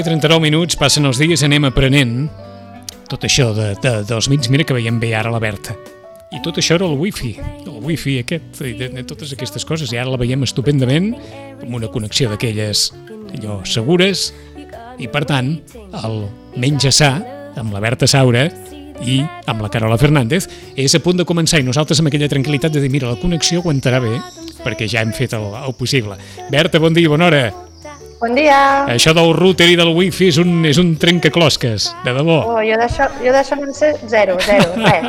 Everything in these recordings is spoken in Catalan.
10 i 39 minuts, passen els dies, anem aprenent tot això de, de, dels mits. Mira que veiem bé ara la Berta. I tot això era el wifi, el wifi aquest, i de, de totes aquestes coses. I ara la veiem estupendament, amb una connexió d'aquelles allò segures, i per tant, el menja sa, amb la Berta Saura, i amb la Carola Fernández, és a punt de començar i nosaltres amb aquella tranquil·litat de dir, mira, la connexió aguantarà bé, perquè ja hem fet el, el possible. Berta, bon dia, bona hora. Bon dia. Això del router i del wifi és un, és un trencaclosques, de debò. Oh, jo d'això jo d'això no en sé zero, zero, res.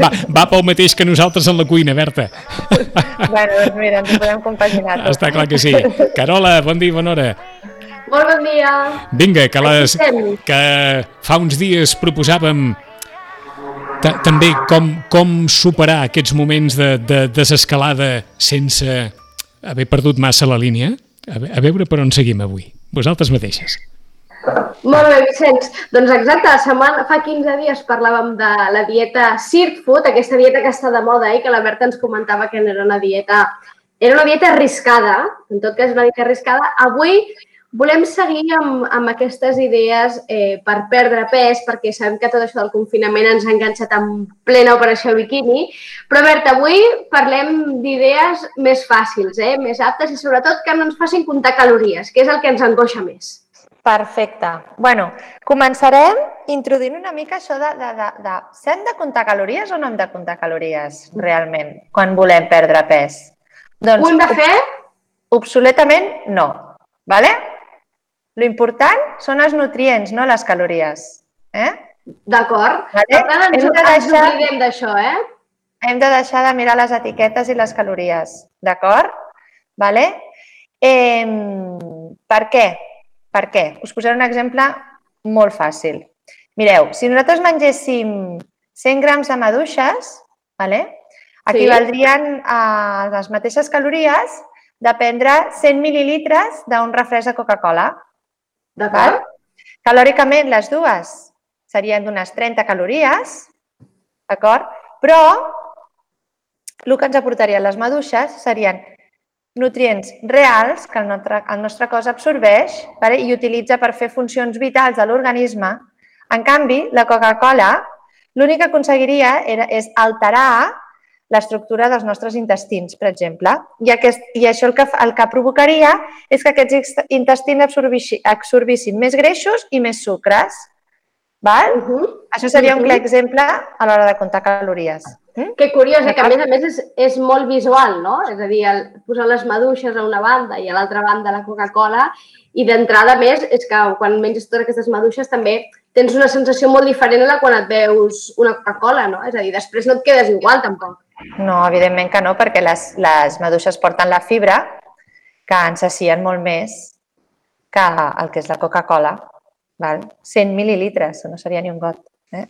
Va, va pel mateix que nosaltres en la cuina, Berta. bueno, doncs mira, ens ho podem compaginar. Tot. Està clar que sí. Carola, bon dia, bona hora. Molt bon dia. Vinga, que, les, que fa uns dies proposàvem ta- també com, com superar aquests moments de, de desescalada sense haver perdut massa la línia. A, ve- a veure per on seguim avui. Vosaltres mateixes. Molt bé, Vicenç. Doncs exacte, la setmana, fa 15 dies parlàvem de la dieta Sirt Food, aquesta dieta que està de moda i que la Berta ens comentava que era una dieta era una dieta arriscada, en tot cas una dieta arriscada. Avui volem seguir amb, amb aquestes idees eh, per perdre pes, perquè sabem que tot això del confinament ens ha enganxat en plena operació biquini. Però, Berta, avui parlem d'idees més fàcils, eh? més aptes i sobretot que no ens facin comptar calories, que és el que ens angoixa més. Perfecte. bueno, començarem introduint una mica això de, de, de, de si hem de comptar calories o no hem de comptar calories realment quan volem perdre pes. Doncs Ho hem de fer? obsoletament no. ¿vale? Lo important són els nutrients, no les calories. Eh? D'acord. Vale. Per tant, ens, Hem de ens deixar- oblidem d'això, eh? Hem de deixar de mirar les etiquetes i les calories, d'acord? Vale? Eh, per què? Per què? Us posaré un exemple molt fàcil. Mireu, si nosaltres mengéssim 100 grams de maduixes, vale? equivaldrien a les mateixes calories de prendre 100 mil·lilitres d'un refresc de Coca-Cola. D'acord? Calòricament, les dues serien d'unes 30 calories, d'acord? Però el que ens aportarien les maduixes serien nutrients reals que el nostre, el nostre cos absorbeix vale? i utilitza per fer funcions vitals de l'organisme. En canvi, la Coca-Cola l'únic que aconseguiria era, és alterar l'estructura dels nostres intestins, per exemple. I, aquest, i això el que, el que provocaria és que aquests intestins absorbixi- absorbissin més greixos i més sucres. Val? Uh -huh. Això seria un clar exemple a l'hora de comptar calories. Mm? Que curiós, eh? que a més a més és, és molt visual, no? És a dir, el, posar les maduixes a una banda i a l'altra banda la Coca-Cola i d'entrada més és que quan menges totes aquestes maduixes també tens una sensació molt diferent a la quan et veus una Coca-Cola, no? És a dir, després no et quedes igual tampoc. No, evidentment que no, perquè les, les maduixes porten la fibra que ens sacien molt més que el que és la Coca-Cola. val? 100 mil·lilitres, no seria ni un got. Eh?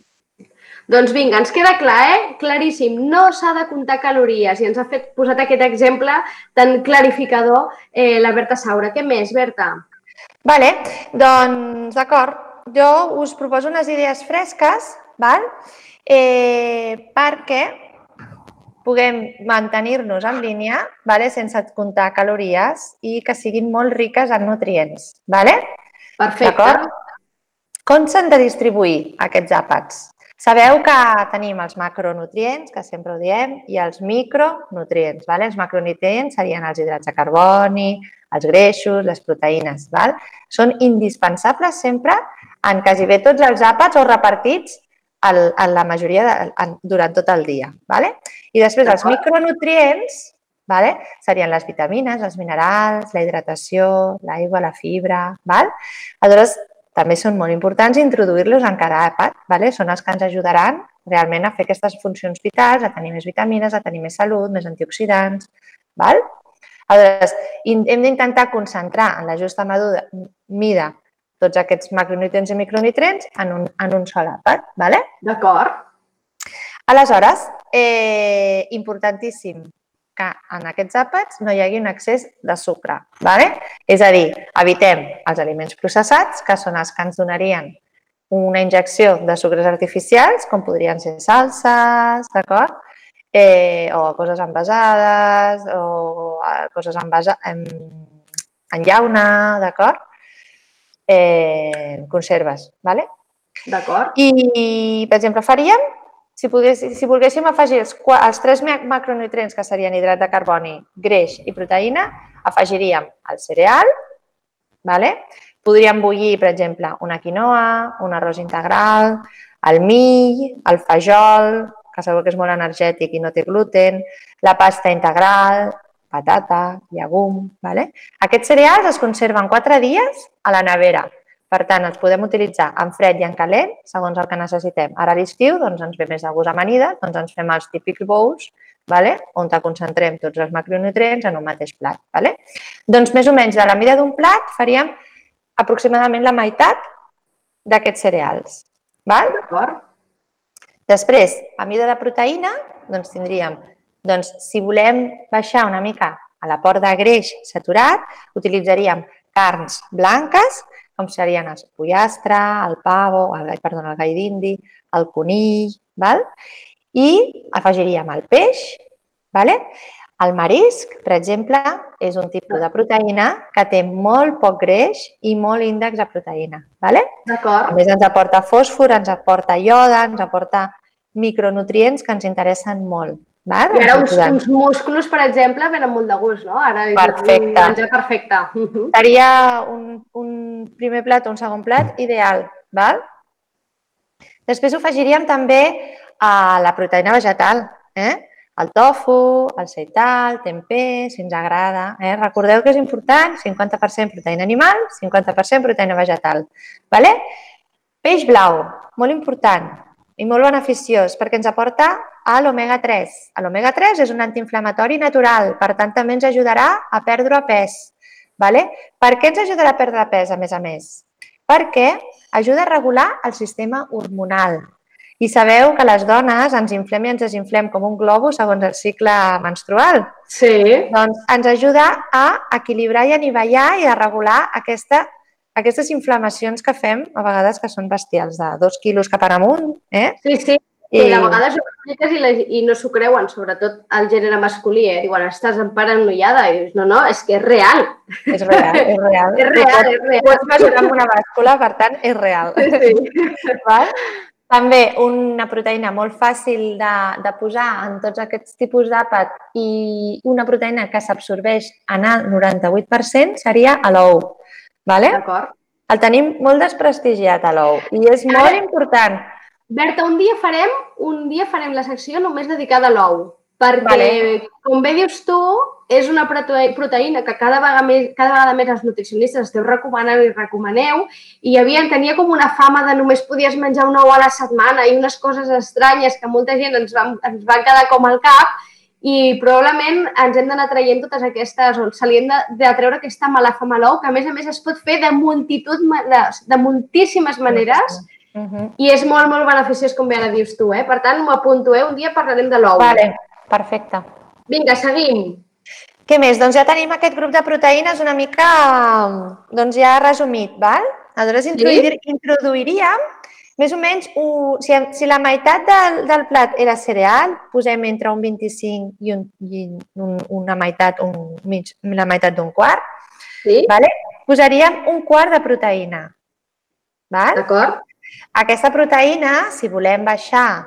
Doncs vinga, ens queda clar, eh? Claríssim, no s'ha de comptar calories i ens ha fet posat aquest exemple tan clarificador eh, la Berta Saura. Què més, Berta? Vale, doncs d'acord. Jo us proposo unes idees fresques val? Eh, perquè puguem mantenir-nos en línia vale? sense comptar calories i que siguin molt riques en nutrients. Vale? Perfecte. Com s'han de distribuir aquests àpats? Sabeu que tenim els macronutrients, que sempre ho diem, i els micronutrients. Vale? Els macronutrients serien els hidrats de carboni, els greixos, les proteïnes. Val? Són indispensables sempre en quasi bé tots els àpats o repartits al- en la majoria de, en, durant tot el dia. Vale? I després els micronutrients vale? serien les vitamines, els minerals, la hidratació, l'aigua, la fibra. Val? Aleshores, també són molt importants introduir-los en cada àpat. Vale? Són els que ens ajudaran realment a fer aquestes funcions vitals, a tenir més vitamines, a tenir més salut, més antioxidants. Val? Aleshores, hem d'intentar concentrar en la justa mida tots aquests macronutrients i micronutrients en un, en un sol àpat. Vale? D'acord. Aleshores, eh, importantíssim que en aquests àpats no hi hagi un excés de sucre. Vale? És a dir, evitem els aliments processats, que són els que ens donarien una injecció de sucres artificials, com podrien ser salses, d'acord? Eh, o coses envasades, o eh, coses envasa, en, en llauna, d'acord? Eh, conserves. ¿vale? D'acord. I, per exemple, faríem, si, pogués, si volguéssim afegir els, els tres ma- macronutrients que serien hidrat de carboni, greix i proteïna, afegiríem el cereal, ¿vale? podríem bullir, per exemple, una quinoa, un arròs integral, el mill, el fajol, que segur que és molt energètic i no té gluten, la pasta integral, patata, llegum. ¿vale? Aquests cereals es conserven 4 dies a la nevera. Per tant, els podem utilitzar en fred i en calent, segons el que necessitem. Ara a l'estiu doncs, ens ve més de gust amanida, doncs ens fem els típics bowls vale? on te concentrem tots els macronutrients en un mateix plat. Vale? Doncs més o menys de la mida d'un plat faríem aproximadament la meitat d'aquests cereals. Val? D'acord. Després, a mida de proteïna, doncs tindríem, doncs, si volem baixar una mica a l'aport de greix saturat, utilitzaríem carns blanques, com serien els pollastre, el pavo, el, gai- perdó, el gall d'indi, el conill, val? i afegiríem el peix, vale? el marisc, per exemple, és un tipus de proteïna que té molt poc greix i molt índex de proteïna. Vale? A més, ens aporta fòsfor, ens aporta ioda, ens aporta micronutrients que ens interessen molt. Val? I ara uns, uns músculos, per exemple, venen molt de gust, no? Ara és Perfecte. un menjar perfecte. Seria un, un primer plat o un segon plat ideal. Val? Després ho afegiríem també a la proteïna vegetal. Eh? El tofu, el seital, tempeh, si ens agrada. Eh? Recordeu que és important 50% proteïna animal, 50% proteïna vegetal. Vale? Peix blau, molt important i molt beneficiós perquè ens aporta a l'omega-3. L'omega-3 és un antiinflamatori natural, per tant també ens ajudarà a perdre pes. Vale? Per què ens ajudarà a perdre pes, a més a més? Perquè ajuda a regular el sistema hormonal. I sabeu que les dones ens inflem i ens desinflem com un globus segons el cicle menstrual. Sí. Doncs ens ajuda a equilibrar i anivellar i a regular aquesta, aquestes inflamacions que fem a vegades que són bestials, de dos quilos cap amunt. Eh? Sí, sí. I, I a vegades ho expliques i, la, i no s'ho creuen, sobretot el gènere masculí, eh? Diuen, estàs emparanoiada. I dius, no, no, és que és real. és real, és real. És real, és real. pots mesurar amb una bàscula, per tant, és real. Sí. Val? També una proteïna molt fàcil de, de posar en tots aquests tipus d'àpat i una proteïna que s'absorbeix en el 98% seria a l'ou. Vale? D'acord. El tenim molt desprestigiat a l'ou i és molt important. Berta, un dia farem un dia farem la secció només dedicada a l'ou, perquè, Vale. com bé dius tu, és una prote- proteïna que cada vegada més, cada vegada més els nutricionistes esteu recomanant i recomaneu, i havia, tenia com una fama de només podies menjar un ou a la setmana i unes coses estranyes que molta gent ens va, ens va quedar com al cap, i probablement ens hem d'anar traient totes aquestes, o se li hem de, de treure aquesta mala fama a l'ou, que a més a més es pot fer de multitud, de, de moltíssimes maneres, Uh -huh. i és molt, molt beneficiós, com bé ara dius tu, eh? Per tant, m'ho apunto, eh? Un dia parlarem de l'ou. Vale, perfecte. Vinga, seguim. Què més? Doncs ja tenim aquest grup de proteïnes una mica doncs ja resumit, val? Aleshores introduir, introduiríem més o menys, un, si, si la meitat del, del plat era cereal, posem entre un 25 i, un, i un, una meitat, un mig, la meitat d'un quart, Sí, vale? posaríem un quart de proteïna. D'acord. Aquesta proteïna, si volem baixar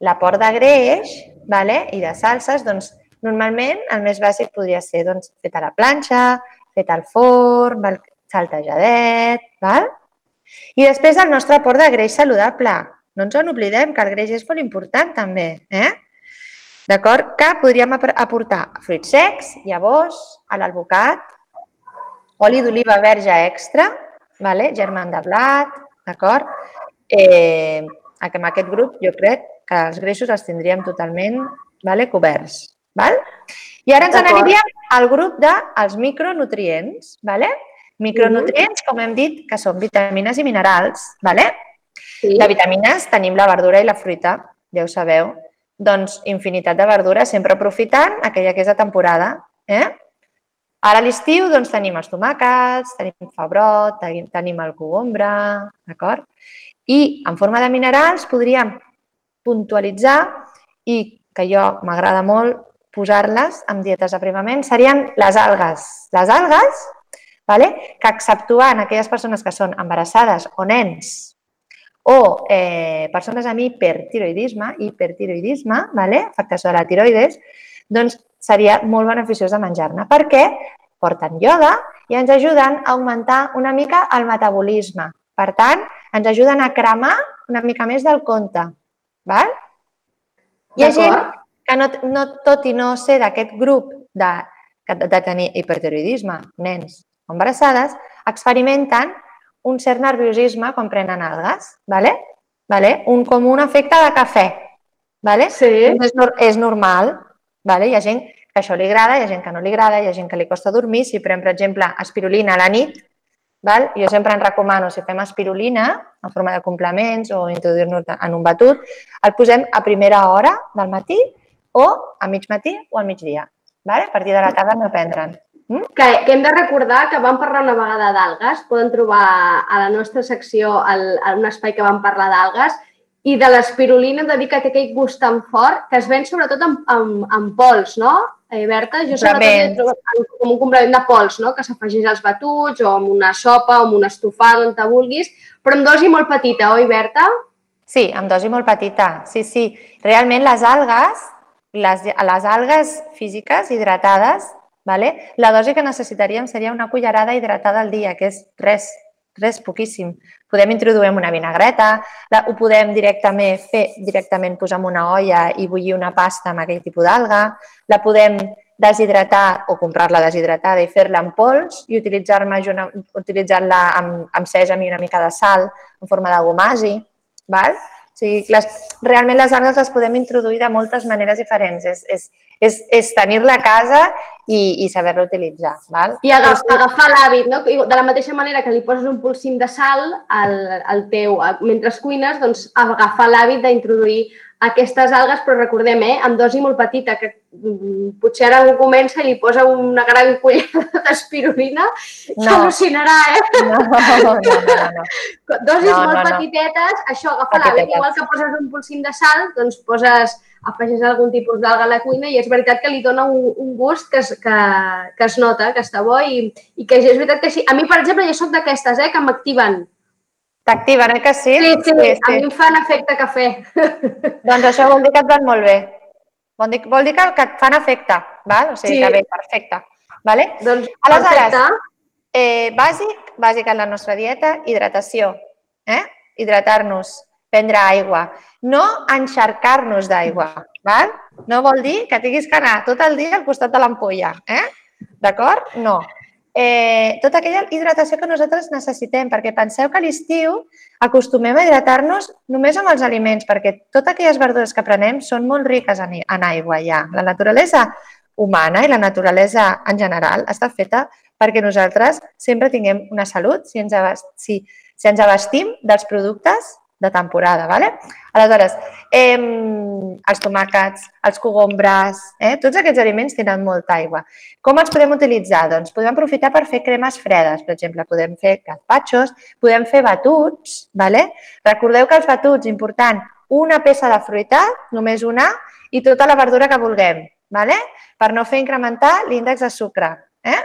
l'aport de greix vale? i de salses, doncs normalment el més bàsic podria ser doncs, fet a la planxa, fet al forn, val? saltejadet, val? I després el nostre aport de greix saludable. No ens en oblidem que el greix és molt important també, eh? D'acord? Que podríem ap- aportar fruits secs, llavors, a l'alvocat, oli d'oliva verge extra, vale? germen de blat, d'acord? Eh, amb aquest grup jo crec que els greixos els tindríem totalment vale? coberts. Val? I ara ens D'acord. n'aniríem al grup dels micronutrients. Vale? Micronutrients, com hem dit, que són vitamines i minerals. Vale? Sí. De vitamines tenim la verdura i la fruita, ja ho sabeu. Doncs infinitat de verdura, sempre aprofitant aquella que és de temporada. Eh? Ara a l'estiu doncs, tenim els tomàquets, tenim febrot, tenim, tenim el cogombre, d'acord? I en forma de minerals podríem puntualitzar i que jo m'agrada molt posar-les en dietes d'aprimament serien les algues. Les algues vale? que exceptuant aquelles persones que són embarassades o nens o eh, persones amb hipertiroidisme, hipertiroidisme, vale? afectació de la tiroides, doncs seria molt beneficiós de menjar-ne perquè porten ioda i ens ajuden a augmentar una mica el metabolisme. Per tant, ens ajuden a cremar una mica més del compte. Val? Hi ha gent que no, no, tot i no ser d'aquest grup de, de tenir hipertiroidisme, nens o embarassades, experimenten un cert nerviosisme quan prenen algues, ¿vale? ¿Vale? Un, com un efecte de cafè. ¿vale? Sí. És, és normal. ¿Vale? Hi ha gent que això li agrada, hi ha gent que no li agrada, hi ha gent que li costa dormir. Si pren, per exemple, espirulina a la nit, val? jo sempre en recomano, si fem espirulina en forma de complements o introduir-nos en un batut, el posem a primera hora del matí o a mig matí o al migdia. Vale? A partir de la tarda no prendre'n. Mm? Que, que hem de recordar que vam parlar una vegada d'algues, poden trobar a la nostra secció el, en un espai que vam parlar d'algues, i de l'espirulina hem de dir que té aquell gust tan fort que es ven sobretot amb, amb, amb pols, no? Eh, Berta, jo sobretot he trobat com un complement de pols, no? que s'afegeix als batuts o amb una sopa o amb un estofat, on te vulguis, però amb dosi molt petita, oi, Berta? Sí, amb dosi molt petita, sí, sí. Realment les algues, les, les algues físiques hidratades Vale? La dosi que necessitaríem seria una cullerada hidratada al dia, que és res, res poquíssim. Podem introduir una vinagreta, la, ho podem directament fer, directament posar en una olla i bullir una pasta amb aquell tipus d'alga, la podem deshidratar o comprar-la deshidratada i fer-la en pols i utilitzar-la utilitzar amb, amb sèsam i una mica de sal en forma de gomasi. Val? O sigui, les, realment les algues les podem introduir de moltes maneres diferents. És, és, és, és tenir-la a casa i, i saber-la utilitzar. Val? I agaf, agafar l'hàbit, no? De la mateixa manera que li poses un polsim de sal al, al teu, mentre cuines, doncs agafar l'hàbit d'introduir aquestes algues, però recordem, eh, amb dosi molt petita, que mm, potser ara algú comença i li posa una gran cullera d'espirulina no. al·lucinarà, eh? No, no, no. no. Dosis no, molt no, petitetes, no. això, agafa l'hàbit, igual que poses un polsim de sal, doncs poses afegeix algun tipus d'alga a la cuina i és veritat que li dona un, un gust que es, que, que es nota, que està bo i, i que és veritat que sí. A mi, per exemple, jo sóc d'aquestes, eh, que m'activen. T'activen, eh, que sí? Sí, sí, sí, sí. a mi em fan efecte cafè. Doncs això vol dir que et van molt bé. Vol dir, vol dir que, que et fan efecte, val? O sigui, sí. que bé, perfecte. Vale? Doncs, Aleshores, perfecte. eh, bàsic, bàsic en la nostra dieta, hidratació. Eh? Hidratar-nos prendre aigua, no encharcar-nos d'aigua. Val? No vol dir que tinguis que anar tot el dia al costat de l'ampolla. Eh? D'acord? No. Eh, tota aquella hidratació que nosaltres necessitem, perquè penseu que a l'estiu acostumem a hidratar-nos només amb els aliments, perquè totes aquelles verdures que prenem són molt riques en, en aigua ja. La naturalesa humana i la naturalesa en general està feta perquè nosaltres sempre tinguem una salut si ens, si, si ens abastim dels productes de temporada. ¿vale? Aleshores, eh, els tomàquets, els cogombres, eh, tots aquests aliments tenen molta aigua. Com els podem utilitzar? Doncs podem aprofitar per fer cremes fredes. Per exemple, podem fer gazpachos, podem fer batuts. ¿vale? Recordeu que els batuts, important, una peça de fruita, només una, i tota la verdura que vulguem, ¿vale? per no fer incrementar l'índex de sucre. Eh?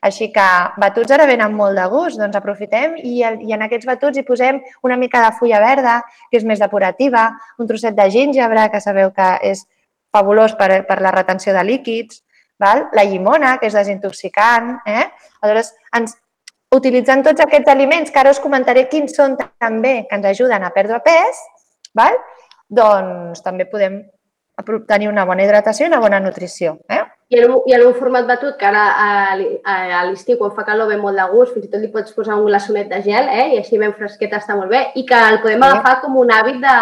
Així que batuts ara venen molt de gust, doncs aprofitem i, i en aquests batuts hi posem una mica de fulla verda, que és més depurativa, un trosset de gingebre, que sabeu que és fabulós per, per la retenció de líquids, val? la llimona, que és desintoxicant. Eh? Aleshores, ens, utilitzant tots aquests aliments, que ara us comentaré quins són també, que ens ajuden a perdre pes, val? doncs també podem tenir una bona hidratació i una bona nutrició. Eh? I en, un, I en un format batut, que ara a, a l'estiu, quan fa calor, ve molt de gust, fins i tot li pots posar un glaçonet de gel, eh? i així ben fresquet està molt bé, i que el podem agafar com un hàbit de,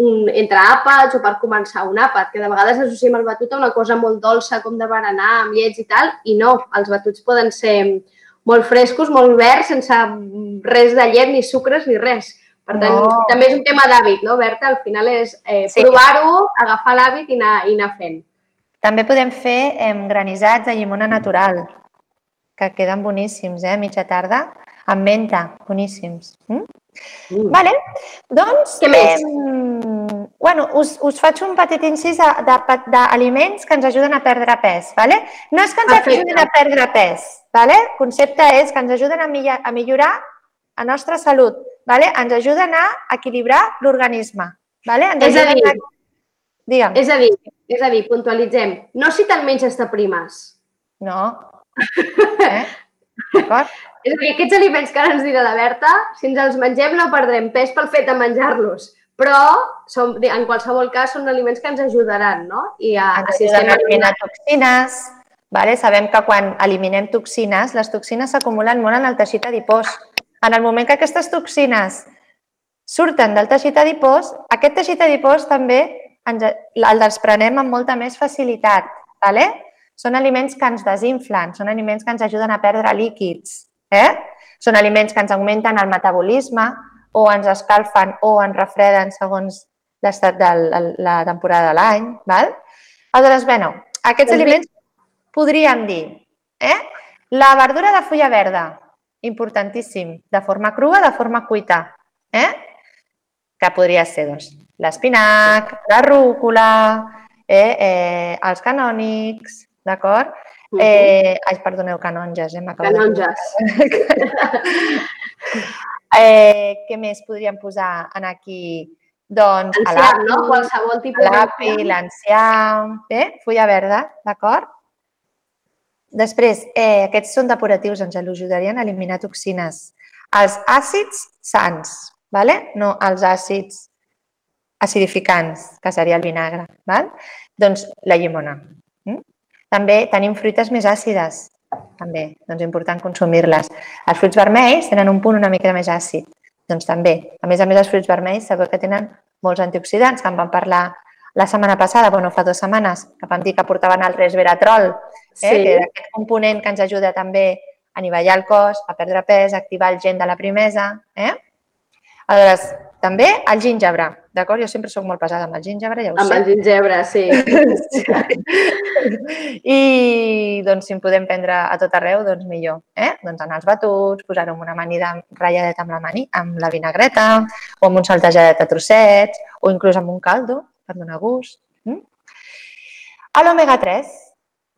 un, entre àpats o per començar un àpat, que de vegades associem el batut a una cosa molt dolça, com de berenar, amb llets i tal, i no, els batuts poden ser molt frescos, molt verds, sense res de llet, ni sucres, ni res. Per tant, no. també és un tema d'hàbit, no, Berta? Al final és eh, sí. provar-ho, agafar l'hàbit i anar, i anar fent. També podem fer eh, granissats de llimona natural, que queden boníssims, eh? Mitja tarda, amb menta, boníssims. Mm? Mm. Vale? Doncs, Què més? Eh, bueno, us, us faig un petit incís d'aliments que ens ajuden a perdre pes. Vale? No és que ens Perfecte. ajuden a perdre pes. Vale? El concepte és que ens ajuden a, millar, a millorar la nostra salut. Vale? Ens ajuden a equilibrar l'organisme. Vale? Ens És a dir, Digue'm. És a dir, és a dir, puntualitzem. No si te'l menges de primes. No. Eh? D'acord? És a dir, aquests aliments que ara ens dirà la Berta, si ens els mengem no perdrem pes pel fet de menjar-los. Però som, en qualsevol cas són aliments que ens ajudaran, no? I a, ens ajuden a eliminar toxines. Vale? Sabem que quan eliminem toxines, les toxines s'acumulen molt en el teixit adipós. En el moment que aquestes toxines surten del teixit adipós, aquest teixit adipós també ens, el desprenem amb molta més facilitat. Vale? Són aliments que ens desinflen, són aliments que ens ajuden a perdre líquids. Eh? Són aliments que ens augmenten el metabolisme o ens escalfen o ens refreden segons l'estat de la temporada de l'any. val? Aleshores, bueno, aquests Doncs bé. aliments podríem dir, eh? La verdura de fulla verda, importantíssim, de forma crua, de forma cuita, eh? Que podria ser, doncs, l'espinac, la rúcula, eh? eh? els canònics, d'acord? Eh, ai, perdoneu, canonges, eh? m'acabo de- Canonges. Eh, què més podríem posar en aquí? Doncs a Enciam, no? Qualsevol tipus l'api, l'enciam, eh? fulla verda, d'acord? Després, eh, aquests són depuratius, ens ajudarien a eliminar toxines. Els àcids sans, vale? no els àcids acidificants, que seria el vinagre. Val? Doncs la llimona. Mm? També tenim fruites més àcides, també, doncs important consumir-les. Els fruits vermells tenen un punt una mica més àcid, doncs també. A més a més, els fruits vermells sabeu que tenen molts antioxidants, que en vam parlar la setmana passada, bueno, fa dues setmanes, que vam dir que portaven el resveratrol, eh? Sí. que era aquest component que ens ajuda també a anivellar el cos, a perdre pes, a activar el gen de la primesa. Eh? Aleshores, també el gingebre, d'acord? Jo sempre sóc molt pesada amb el gingebre, ja ho Amb sé. el gingebre, sí. I doncs, si en podem prendre a tot arreu, doncs millor. Eh? Doncs en els batuts, posar-ho en una amanida ratlladeta amb la, mani, amb la vinagreta, o amb un saltejadet a trossets, o inclús amb un caldo, per donar gust. Mm? A l'omega 3,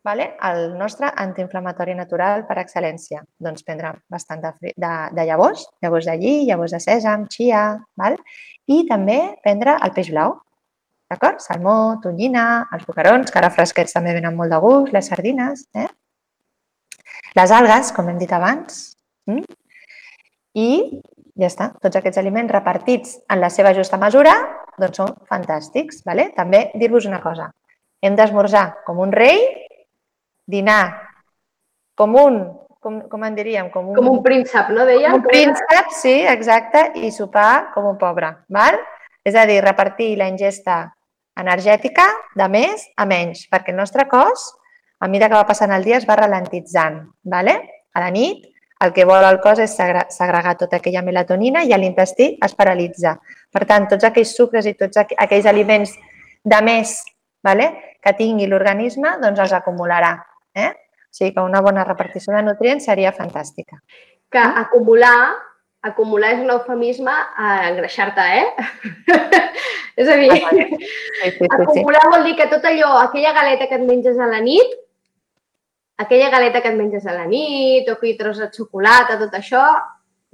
vale? el nostre antiinflamatori natural per excel·lència. Doncs prendre bastant de, de, de llavors, llavors de lli, llavors de sèsam, chia, val? i també prendre el peix blau, D'acord? Salmó, tonyina, els boquerons, que ara fresquets també venen molt de gust, les sardines, eh? les algues, com hem dit abans, mm? i ja està. Tots aquests aliments repartits en la seva justa mesura doncs són fantàstics. Vale? També dir-vos una cosa. Hem d'esmorzar com un rei, dinar com un, com, com en diríem? Com un, Com un príncep, no deia? un príncep, sí, exacte, i sopar com un pobre. Val? És a dir, repartir la ingesta energètica de més a menys, perquè el nostre cos, a mesura que va passant el dia, es va ralentitzant. Vale? A la nit, el que vol el cos és segre- segregar tota aquella melatonina i l'intestí es paralitza. Per tant, tots aquells sucres i tots aqu- aquells aliments de més vale? que tingui l'organisme, doncs els acumularà. Eh? O sigui que una bona repartició de nutrients seria fantàstica. Que acumular, acumular és un eufemisme a engreixar-te, eh? és a dir, Ah, vale. Sí, sí, sí, sí. acumular vol dir que tot allò, aquella galeta que et menges a la nit, aquella galeta que et menges a la nit, o aquell tros de xocolata, tot això,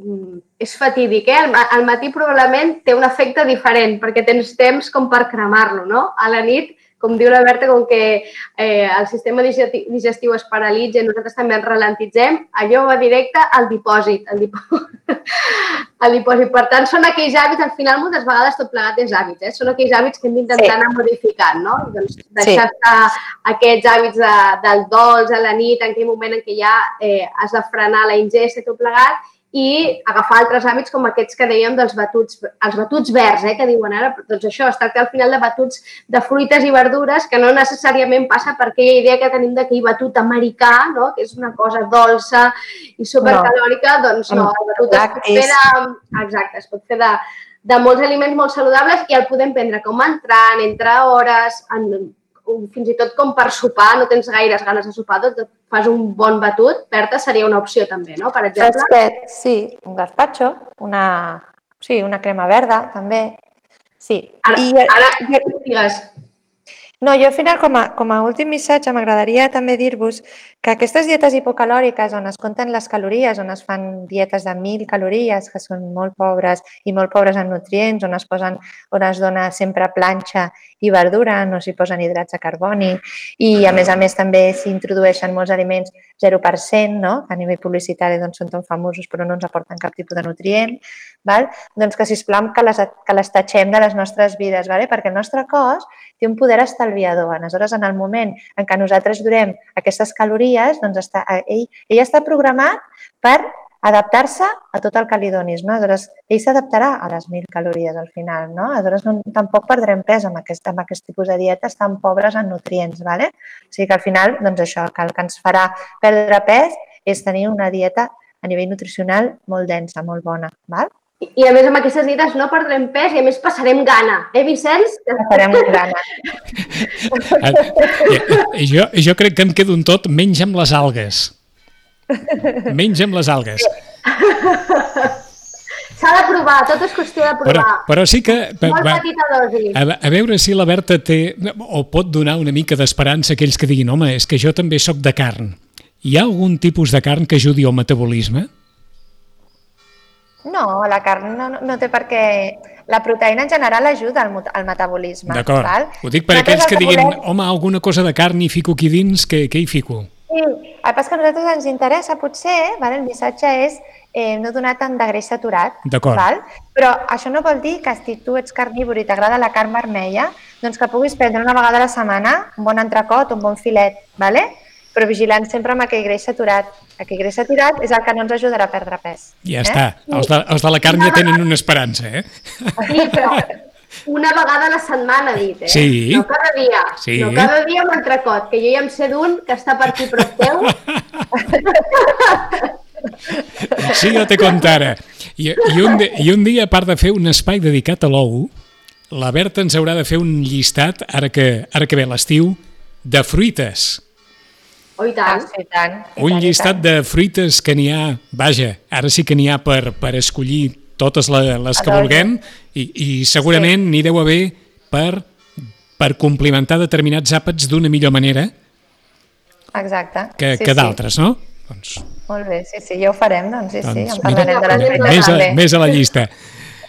mm, és fatídic, eh? Al matí probablement té un efecte diferent, perquè tens temps com per cremar-lo, no? A la nit, com diu la Berta, com que eh, el sistema digesti- digestiu es paralitza i nosaltres també ens ralentitzem, allò va directe al dipòsit, al dipòsit. al dipòsit. Per tant, són aquells hàbits, al final moltes vegades tot plegat és hàbits, eh? són aquells hàbits que hem d'intentar Sí. anar modificant, no? Doncs deixar-te aquests hàbits de, del dolç a la nit, en aquell moment en què ja eh, has de frenar la ingesta i tot plegat, i agafar altres hàbits com aquests que dèiem dels batuts, els batuts verds, eh, que diuen ara, doncs això, es tracta al final de batuts de fruites i verdures que no necessàriament passa per aquella idea que tenim d'aquell batut americà, no? que és una cosa dolça i supercalòrica, doncs no, el batut es pot fer de... Exacte, es pot fer de, de molts aliments molt saludables i el podem prendre com a entrant, entre hores, en, fins i tot com per sopar, no tens gaires ganes de sopar, doncs fas un bon batut, Berta seria una opció també, no? Per exemple, Fresquet, sí, un gazpacho, una Sí, una crema verda, també. Sí. Ara, I, ara digues. No, jo al final, com a, com a últim missatge, m'agradaria també dir-vos que aquestes dietes hipocalòriques on es compten les calories, on es fan dietes de 1.000 calories, que són molt pobres i molt pobres en nutrients, on es, posen, on es dona sempre planxa i verdura, no s'hi posen hidrats de carboni i, a més a més, també s'introdueixen molts aliments 0%, no? que a nivell publicitari doncs, són tan famosos però no ens aporten cap tipus de nutrient, val? doncs que, sisplau, que les, que les tatxem de les nostres vides, vale? perquè el nostre cos té un poder estalviador. Aleshores, en el moment en què nosaltres durem aquestes calories, doncs està, ell, ell està programat per adaptar-se a tot el que li donis. No? Aleshores, ell s'adaptarà a les 1.000 calories al final. No? Aleshores, no, tampoc perdrem pes amb aquest, amb aquest tipus de dietes tan pobres en nutrients. Vale? O sigui que al final, doncs això, que el que ens farà perdre pes és tenir una dieta a nivell nutricional molt densa, molt bona. Val? I, I a més amb aquestes dietes no perdrem pes i a més passarem gana. Eh, Vicenç? Que farem gana. Jo, jo crec que em quedo un tot menys amb les algues. Menys amb les algues. S'ha de provar, tot és qüestió de Però, provar. però sí que... Molt va, petita dosi. a, a veure si la Berta té o pot donar una mica d'esperança a aquells que diguin home, és que jo també sóc de carn. Hi ha algun tipus de carn que ajudi al metabolisme? No, la carn no, no té per què... La proteïna en general ajuda al, al metabolisme. D'acord. Ho dic per Nosaltres aquells el que diguin volem- home, alguna cosa de carn hi fico aquí dins, què, què hi fico? Sí, que passa que a nosaltres ens interessa, potser, val? el missatge és eh, no donar tant de greix saturat. D'acord. val? Però això no vol dir que si tu ets carnívor i t'agrada la carn vermella, doncs que puguis prendre una vegada a la setmana un bon entrecot, un bon filet, vale? però vigilant sempre amb aquell greix saturat. Aquell greix saturat és el que no ens ajudarà a perdre pes. Ja eh? està. Els de, els de la carn ja tenen una esperança, eh? Sí, però una vegada a la setmana, ha dit, eh? Sí. No cada dia. Sí. No cada dia amb entrecot, que jo ja em sé d'un que està per aquí prop teu. Sí, jo te contara. I, i, un, I un dia, a part de fer un espai dedicat a l'ou, la Berta ens haurà de fer un llistat, ara que, ara que ve l'estiu, de fruites. Oh, i Ah, tant. sí, i tant. i Un tant, i llistat tant. de fruites que n'hi ha, vaja, ara sí que n'hi ha per, per escollir totes la- les que vulguem i, i segurament n'hi deu haver per, per complimentar determinats àpats d'una millor manera Exacte. que, sí, que sí. d'altres, no? Doncs, Molt bé, sí, sí, ja ho farem, doncs sí, sí, doncs en parlarem de les mira, més, a, més a la llista.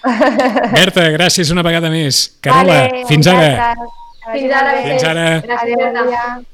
Berta, gràcies una vegada més. Carola, Vale, fins ara. vagi Fins ara. Fins ara. Gràcies, Adéu.